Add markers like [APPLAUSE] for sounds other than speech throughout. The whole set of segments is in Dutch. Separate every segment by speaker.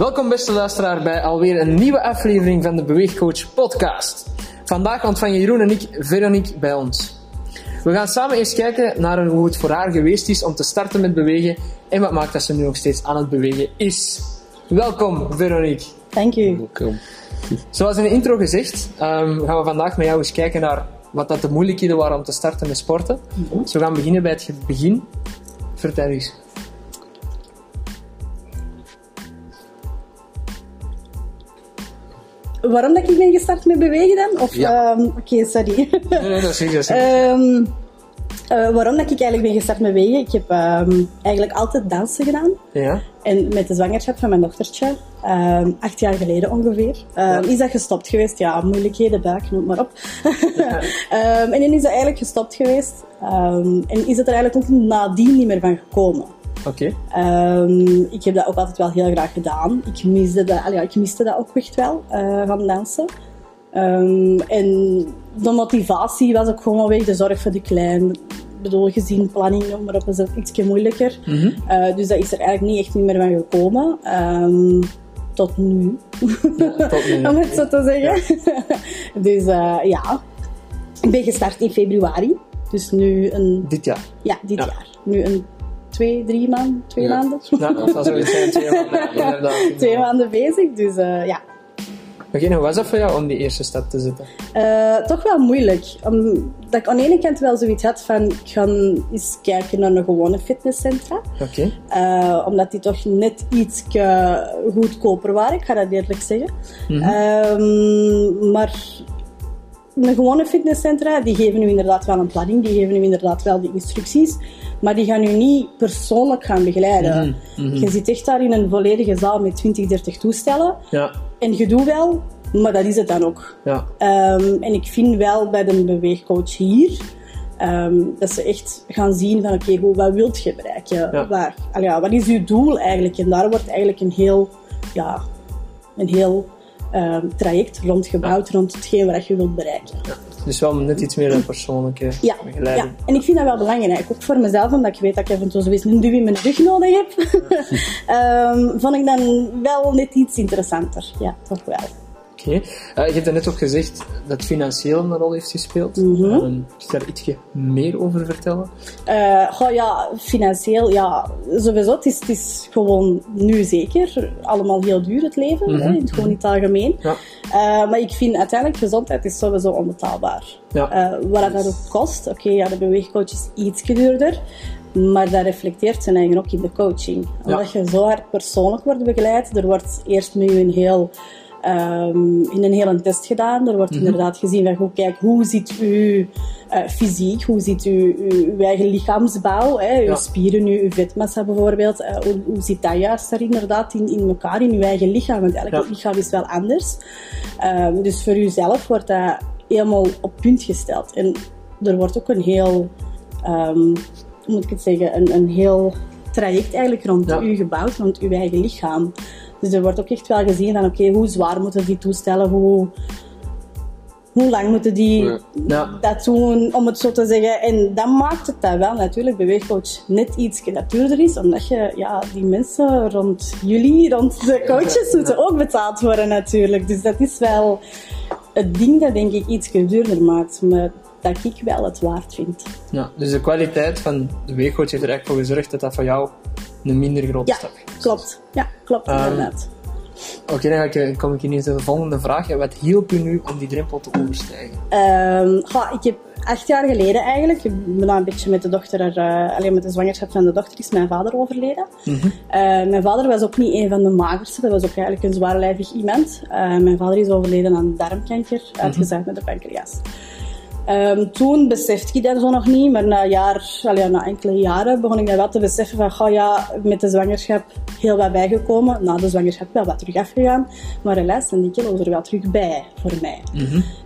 Speaker 1: Welkom beste luisteraar bij alweer een nieuwe aflevering van de Beweegcoach podcast. Vandaag ontvangen Jeroen en ik Veronique bij ons. We gaan samen eens kijken naar hoe het voor haar geweest is om te starten met bewegen en wat maakt dat ze nu nog steeds aan het bewegen is. Welkom Veronique.
Speaker 2: Dank u.
Speaker 3: Welkom.
Speaker 1: Zoals in de intro gezegd, ehm, gaan we vandaag met jou eens kijken naar wat dat de moeilijkheden waren om te starten met sporten. Dus we gaan beginnen bij het begin. Vertel eens.
Speaker 2: Waarom dat ik ben gestart met bewegen dan? Of,
Speaker 1: Ja.
Speaker 2: ehm, Oké, sorry.
Speaker 1: Nee, nee, dat is niet. [LAUGHS]
Speaker 2: Ehm, eh, waarom dat ik eigenlijk ben gestart met bewegen? Ik heb ehm, eigenlijk altijd dansen gedaan.
Speaker 1: ja?
Speaker 2: En met de zwangerschap van mijn dochtertje, acht jaar geleden ongeveer, is dat gestopt geweest. Ja, moeilijkheden, buik, noem maar op. [LAUGHS] En dan is dat eigenlijk gestopt geweest. En is het er eigenlijk ook nadien niet meer van gekomen.
Speaker 1: Oké.
Speaker 2: Ehm, ik heb dat ook altijd wel heel graag gedaan. Ik miste dat, ja, ik miste dat ook echt wel, eh, van dansen. Ehm, en de motivatie was ook gewoon weg, de zorg voor de klein. Ik bedoel, gezien planning, noem maar op, is dat iets moeilijker.
Speaker 1: Mhm.
Speaker 2: Eh, dus dat is er eigenlijk niet echt niet meer van gekomen. Ehm, tot nu.
Speaker 1: tot nu, [LAUGHS]
Speaker 2: Om het zo te zeggen. [LAUGHS] dus eh, ja, ik ben gestart in februari. Dus nu een,
Speaker 1: Dit jaar.
Speaker 2: ja, dit
Speaker 1: Ja.
Speaker 2: jaar. Nu een twee, drie maanden, twee
Speaker 3: Ja.
Speaker 2: maanden.
Speaker 1: Ja, dat zoiets zijn. Twee maanden. [LAUGHS] Inderdaad.
Speaker 2: twee maanden bezig, dus eh, ja.
Speaker 1: Oké, en hoe was dat voor jou om die eerste stap te zetten?
Speaker 2: Eh, toch wel moeilijk. Omdat ik aan de ene kant wel zoiets had van, ik ga eens kijken naar een gewone fitnesscentra.
Speaker 1: Oké.
Speaker 2: Eh, omdat die toch net iets goedkoper waren, ik ga dat eerlijk zeggen. Ehm, maar een gewone fitnesscentra, die geven u inderdaad wel een planning, die geven u inderdaad wel de instructies, maar die gaan u niet persoonlijk gaan begeleiden. Je zit echt daar in een volledige zaal met 20, 30 toestellen
Speaker 1: Ja.
Speaker 2: en je doet wel, maar dat is het dan ook.
Speaker 1: Ja.
Speaker 2: Ehm, en ik vind wel bij de beweegcoach hier ehm, dat ze echt gaan zien van oké, goed, wat wilt je bereiken?
Speaker 1: Ja.
Speaker 2: Waar, al ja, wat is uw doel eigenlijk? En daar wordt eigenlijk een heel, ja, een heel ehm, traject rondgebouwd rond hetgeen wat je wilt bereiken.
Speaker 1: Dus wel net iets meer een persoonlijke
Speaker 2: Ja, ja, en ik vind dat wel belangrijk. Ook voor mezelf, omdat ik weet dat ik even toe zoiets een duw in mijn rug nodig heb. [LAUGHS] Ehm, vond ik dan wel net iets interessanter. Ja, toch wel.
Speaker 1: Oké. Eh, je hebt er net ook gezegd dat financieel een rol heeft gespeeld.
Speaker 2: Mhm.
Speaker 1: Ehm, kun je daar ietsje meer over vertellen?
Speaker 2: Eh, goh, ja, financieel, ja, sowieso. Het is, het is gewoon nu zeker allemaal heel duur, het leven.
Speaker 1: Mhm.
Speaker 2: hè, in het, gewoon in het algemeen.
Speaker 1: Ja.
Speaker 2: Eh, maar ik vind uiteindelijk gezondheid is sowieso onbetaalbaar.
Speaker 1: Ja.
Speaker 2: Eh, wat dat ook kost, oké, ja, de beweegcoach is iets duurder. Maar dat reflecteert zijn eigen ook in de coaching. Omdat je zo hard persoonlijk wordt begeleid. Er wordt eerst met je een heel, ehm, in een hele test gedaan. Er wordt inderdaad gezien van, goed, kijk, hoe ziet uw eh, fysiek, hoe ziet uw, uw, uw eigen lichaamsbouw, hè, uw
Speaker 1: Ja.
Speaker 2: spieren, uw, uw vetmassa bijvoorbeeld. eh, hoe, hoe zit dat juist daar inderdaad in, in elkaar, in uw eigen lichaam? Want elk
Speaker 1: Ja.
Speaker 2: lichaam is wel anders. Ehm, dus voor uzelf wordt dat helemaal op punt gesteld. En er wordt ook een heel, ehm, hoe moet ik het zeggen, een, een heel traject eigenlijk rond
Speaker 1: Ja.
Speaker 2: u gebouwd, rond uw eigen lichaam. Dus er wordt ook echt wel gezien van, oké, hoe zwaar moeten die toestellen, hoe, hoe lang moeten die
Speaker 3: Ja.
Speaker 1: Ja.
Speaker 2: dat doen, om het zo te zeggen. En dat maakt het dan wel natuurlijk, beweegcoach, net iets dat duurder is, omdat je, ja, die mensen rond jullie, rond de coaches, moeten ook betaald worden natuurlijk. Dus dat is wel het ding dat denk ik iets duurder maakt, maar dat ik wel het waard vind.
Speaker 1: Ja. Dus de kwaliteit van de weegcoach heeft er eigenlijk voor gezorgd dat dat voor jou een minder grote
Speaker 2: Ja,
Speaker 1: stap
Speaker 2: klopt. Ja, klopt
Speaker 1: Ehm,
Speaker 2: inderdaad.
Speaker 1: Oké, dan ga ik, eh, kom ik ineens naar de volgende vraag. Wat hielp u nu om die drempel te overstijgen?
Speaker 2: Goh, ik heb acht jaar geleden eigenlijk, ik ben dan een beetje met de dochter, er, eh, alleen met de zwangerschap van de dochter, is mijn vader overleden. Eh, mijn vader was ook niet een van de magerste, dat was ook eigenlijk een zwaarlijvig iemand. Mijn vader is overleden aan darmkanker, uitgezaaid met de pancreas. Ehm, toen besefte ik dat zo nog niet, maar na, jaar, allee, na enkele jaren begon ik dat wel te beseffen van, goh ja, met de zwangerschap heel wat bijgekomen. Na de zwangerschap wel wat terug afgegaan, maar helaas zijn die kilo's er wel terug bij voor mij.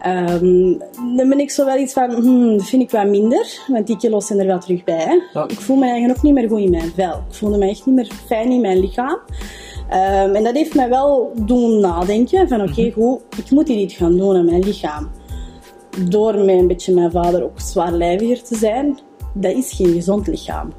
Speaker 2: Ehm, dan ben ik zo wel iets van, hmm, dat vind ik wat minder, want die kilo's zijn er wel terug bij.
Speaker 1: Ja.
Speaker 2: Ik voel me eigenlijk ook niet meer goed in mijn vel. Ik voelde me echt niet meer fijn in mijn lichaam. Ehm, en dat heeft mij wel doen nadenken van, oké, goed, ik moet hier iets gaan doen aan mijn lichaam door een beetje mijn vader ook zwaarlijviger te zijn, dat is geen gezond lichaam.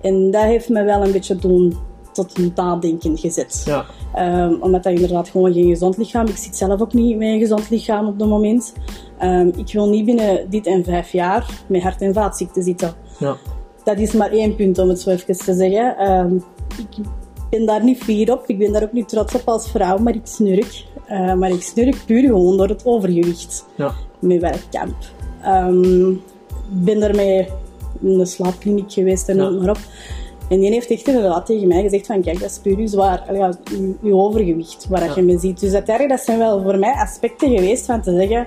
Speaker 2: En dat heeft me wel een beetje doen tot nadenken gezet.
Speaker 1: Ja.
Speaker 2: Ehm, omdat dat inderdaad gewoon geen gezond lichaam. Ik zit zelf ook niet met een gezond lichaam op het moment. Ehm, ik wil niet binnen dit en vijf jaar met hart- en vaatziekten zitten.
Speaker 1: Ja.
Speaker 2: Dat is maar één punt om het zo even te zeggen. Ehm, ik ben daar niet fier op. Ik ben daar ook niet trots op als vrouw, maar ik snurk. Eh, maar ik snurk puur gewoon door het overgewicht
Speaker 1: Ja.
Speaker 2: Met werkkamp. Ehm, Ik ben daarmee in de slaapkliniek geweest en
Speaker 1: Ja.
Speaker 2: noem maar op. En die heeft echt inderdaad tegen mij gezegd van, kijk, dat is puur zwaar, ja, uw overgewicht, waar
Speaker 1: Ja.
Speaker 2: je me ziet. Dus uiteindelijk, dat zijn wel voor mij aspecten geweest van te zeggen,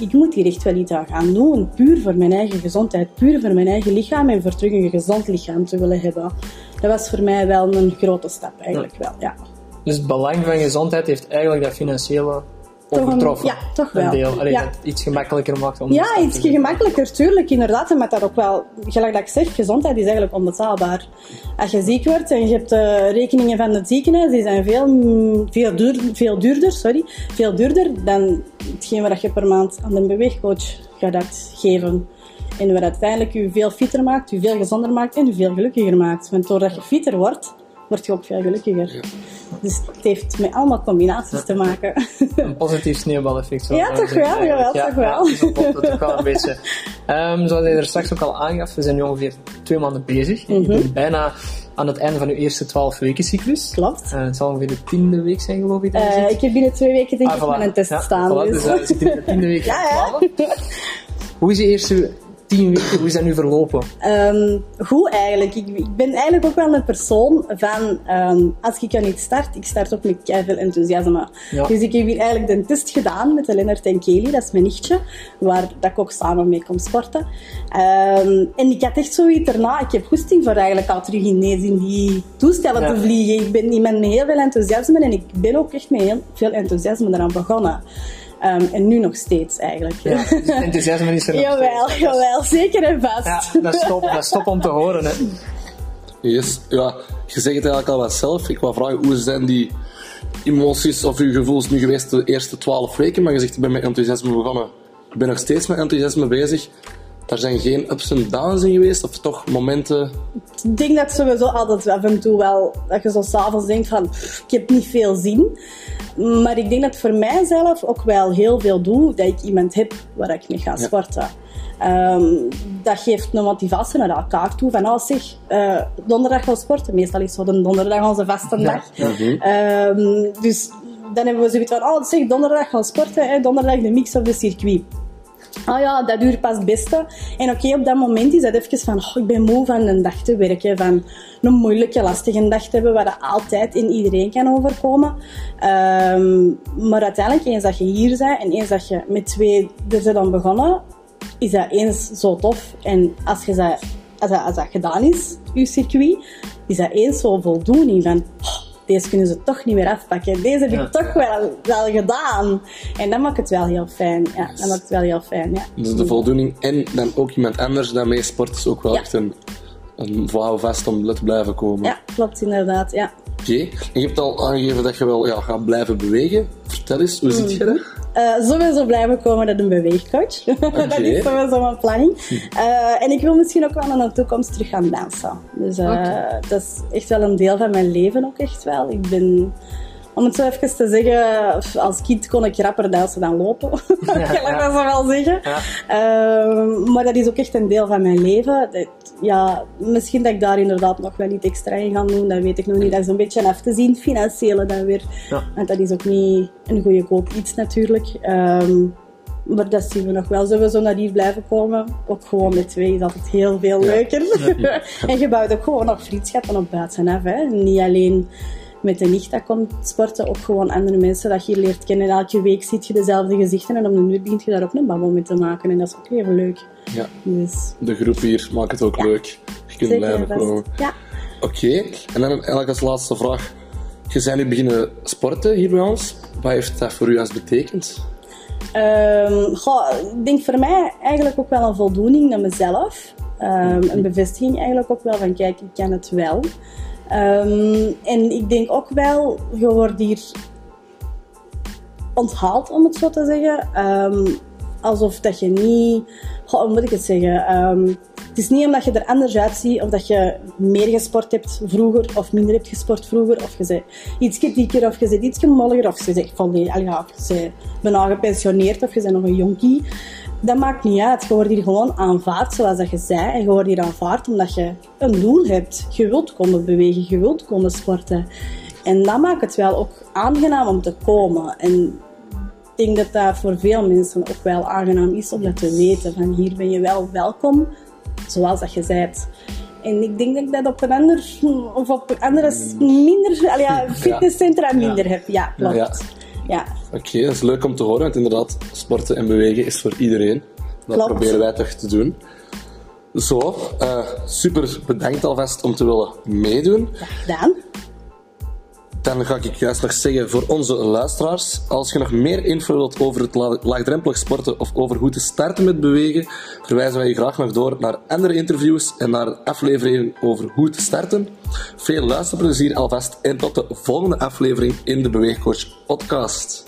Speaker 2: ik moet hier echt wel iets aan gaan doen, puur voor mijn eigen gezondheid, puur voor mijn eigen lichaam en voor terug een gezond lichaam te willen hebben. Dat was voor mij wel een grote stap, eigenlijk wel, ja.
Speaker 1: Dus het belang van gezondheid heeft eigenlijk dat financiële
Speaker 2: een-
Speaker 1: overtroffen.
Speaker 2: ja, toch
Speaker 1: Een
Speaker 2: wel.
Speaker 1: deel. Allee,
Speaker 2: Ja.
Speaker 1: dat het iets gemakkelijker maakt om
Speaker 2: Ja, iets gemakkelijker, tuurlijk, inderdaad. En met dat ook wel, gelijk dat ik zeg, gezondheid is eigenlijk onbetaalbaar. Als je ziek wordt en je hebt de rekeningen van het ziekenhuis, die zijn veel, mm, veel, duur, veel duurder, sorry, veel duurder dan hetgeen wat je per maand aan een beweegcoach gaat uitgeven. En wat uiteindelijk je veel fitter maakt, je veel gezonder maakt en je veel gelukkiger maakt. Want doordat je fitter wordt, word je ook veel gelukkiger. Dus het heeft met allemaal combinaties te maken. [LAUGHS]
Speaker 1: Een positief sneeuwbaleffect. zo
Speaker 2: Ja, toch wel, jawel,
Speaker 1: eigenlijk.
Speaker 2: toch wel.
Speaker 1: Ja, zo klopt ook wel een [LAUGHS] beetje. Ehm, zoals je er straks ook al aangaf, we zijn nu ongeveer twee maanden bezig. Je
Speaker 2: Mhm.
Speaker 1: bent bijna aan het einde van je eerste 12 weken cyclus.
Speaker 2: Klopt.
Speaker 1: Eh, het zal ongeveer de tiende week zijn, geloof ik. dat
Speaker 2: Eh,
Speaker 1: zit.
Speaker 2: ik heb binnen twee weken denk
Speaker 1: Ah,
Speaker 2: ik
Speaker 1: voilà.
Speaker 2: mijn test
Speaker 1: Ja,
Speaker 2: staan.
Speaker 1: voilà,
Speaker 2: dus.
Speaker 1: dus uh, zit in de tiende week. [LAUGHS]
Speaker 2: Ja, ja.
Speaker 1: Hoe is je eerste tien weken, hoe is dat nu verlopen?
Speaker 2: Ehm, goed eigenlijk. Ik, ik ben eigenlijk ook wel een persoon van, ehm, als ik aan iets start, ik start ook met veel enthousiasme.
Speaker 1: Ja.
Speaker 2: Dus ik heb hier eigenlijk de test gedaan met Lennart en Kelly, dat is mijn nichtje, waar dat ik ook samen mee kom sporten. Ehm, en ik had echt zoiets erna, ik heb goesting voor eigenlijk al terug ineens in die toestellen
Speaker 1: Ja.
Speaker 2: te vliegen. Ik ben iemand met heel veel enthousiasme en ik ben ook echt met heel veel enthousiasme eraan begonnen. Ehm, en nu nog steeds eigenlijk.
Speaker 1: Ja, dus het enthousiasme is er nog [LAUGHS]
Speaker 2: jawel,
Speaker 1: steeds.
Speaker 2: jawel, zeker en vast.
Speaker 1: Ja, dat is top, dat is top om te horen. Hè.
Speaker 3: Yes. Ja, je zegt het eigenlijk al wat zelf. Ik wou vragen, hoe zijn die emoties of je gevoelens nu geweest de eerste twaalf weken? Maar je zegt, ik ben met enthousiasme begonnen. Ik ben nog steeds met enthousiasme bezig. Daar zijn geen ups en downs in geweest, of toch momenten...
Speaker 2: Ik denk dat sowieso altijd af en toe wel, dat je zo s'avonds denkt van, ik heb niet veel zin. Maar ik denk dat voor mijzelf ook wel heel veel doe, dat ik iemand heb waar ik mee ga sporten. Ehm, dat geeft een motivatie naar elkaar toe. Van, oh zeg, eh, donderdag gaan sporten. Meestal is zo de donderdag onze vaste dag. Ehm, dus dan hebben we zoiets van, oh zeg, donderdag gaan sporten. Hè, donderdag de mix op de circuit. Ah ja, dat uur past het beste. En oké, op dat moment is dat even van, oh, ik ben moe van een dag te werken, van een moeilijke, lastige dag te hebben, waar dat altijd in iedereen kan overkomen. Ehm, maar uiteindelijk, eens dat je hier bent en eens dat je met twee er zijn dan begonnen, is dat eens zo tof. En als, je dat, als, dat, als dat gedaan is, je circuit, is dat eens zo voldoening van, oh, deze kunnen ze toch niet meer afpakken. Deze heb ik
Speaker 1: Ja.
Speaker 2: toch wel, wel gedaan. En dat maakt het wel heel fijn. Ja, dat maakt het wel heel fijn, ja.
Speaker 3: Dus de voldoening en dan ook iemand anders dat mee sport is ook wel
Speaker 2: Ja.
Speaker 3: echt een, een vast om te blijven komen.
Speaker 2: Ja, klopt inderdaad, ja.
Speaker 3: Oké. En je hebt al aangegeven dat je wel ja, gaat blijven bewegen. Vertel eens, hoe zit je dat?
Speaker 2: Eh, sowieso blijven komen met een beweegcoach. [LAUGHS] dat is sowieso mijn planning. Eh, en ik wil misschien ook wel in de toekomst terug gaan dansen. Dus eh, dat is echt wel een deel van mijn leven ook echt wel. Ik ben... Om het zo even te zeggen, als kind kon ik rapper dansen dan lopen. [LAUGHS] kan ik dat zo wel zeggen.
Speaker 1: Ja.
Speaker 2: Ehm, maar dat is ook echt een deel van mijn leven. Dat, ja, misschien dat ik daar inderdaad nog wel iets extra in ga doen, dat weet ik nog niet. Dat is een beetje af te zien, financiële dan weer.
Speaker 1: Ja.
Speaker 2: Want dat is ook niet een goede koop iets natuurlijk. Ehm, maar dat zien we nog wel. Zullen we zo naar hier blijven komen? Ook gewoon met twee is altijd heel veel leuker. [LAUGHS] en je bouwt ook gewoon nog vriendschappen op buitenaf. Hè? Niet alleen met de nicht dat komt sporten, ook gewoon andere mensen dat je leert kennen. Elke week ziet je dezelfde gezichten en op een uur dient je daar ook een babbel mee te maken. En dat is ook even leuk.
Speaker 3: Ja,
Speaker 2: Dus
Speaker 3: de groep hier maakt het ook leuk. Je kunt blijven komen.
Speaker 2: Ja.
Speaker 3: Oké, en dan eigenlijk als laatste vraag. Je bent nu beginnen sporten hier bij ons. Wat heeft dat voor u als betekend?
Speaker 2: Ehm, goh, ik denk voor mij eigenlijk ook wel een voldoening naar mezelf. Ehm, een bevestiging eigenlijk ook wel van kijk, ik kan het wel. Ehm, en ik denk ook wel, je wordt hier onthaald om het zo te zeggen. Ehm, alsof dat je niet... Hoe moet ik het zeggen? Ehm, het is niet omdat je er anders uitziet of dat je meer gesport hebt vroeger of minder hebt gesport vroeger. Of je bent iets dikker of je bent iets molliger of je bent al ja, of je bent bijna gepensioneerd of je bent nog een jonkie. Dat maakt niet uit. Je wordt hier gewoon aanvaard zoals dat je zei. En je wordt hier aanvaard omdat je een doel hebt. Je wilt komen bewegen, je wilt komen sporten. En dat maakt het wel ook aangenaam om te komen. En ik denk dat dat voor veel mensen ook wel aangenaam is om dat te weten. Van hier ben je wel welkom, zoals dat je bent. En ik denk dat ik dat op een ander, of op andere minder, ja, fitnesscentra minder heb. Ja, klopt. Ja.
Speaker 3: Oké, dat is leuk om te horen, want inderdaad, sporten en bewegen is voor iedereen. Dat
Speaker 2: Klopt.
Speaker 3: proberen wij toch te doen. Zo, eh, super bedankt alvast om te willen meedoen.
Speaker 2: Gedaan.
Speaker 3: Dan ga ik juist nog zeggen voor onze luisteraars, als je nog meer info wilt over het la- laagdrempelig sporten of over hoe te starten met bewegen, verwijzen wij je graag nog door naar andere interviews en naar afleveringen over hoe te starten. Veel luisterplezier alvast en tot de volgende aflevering in de Beweegcoach podcast.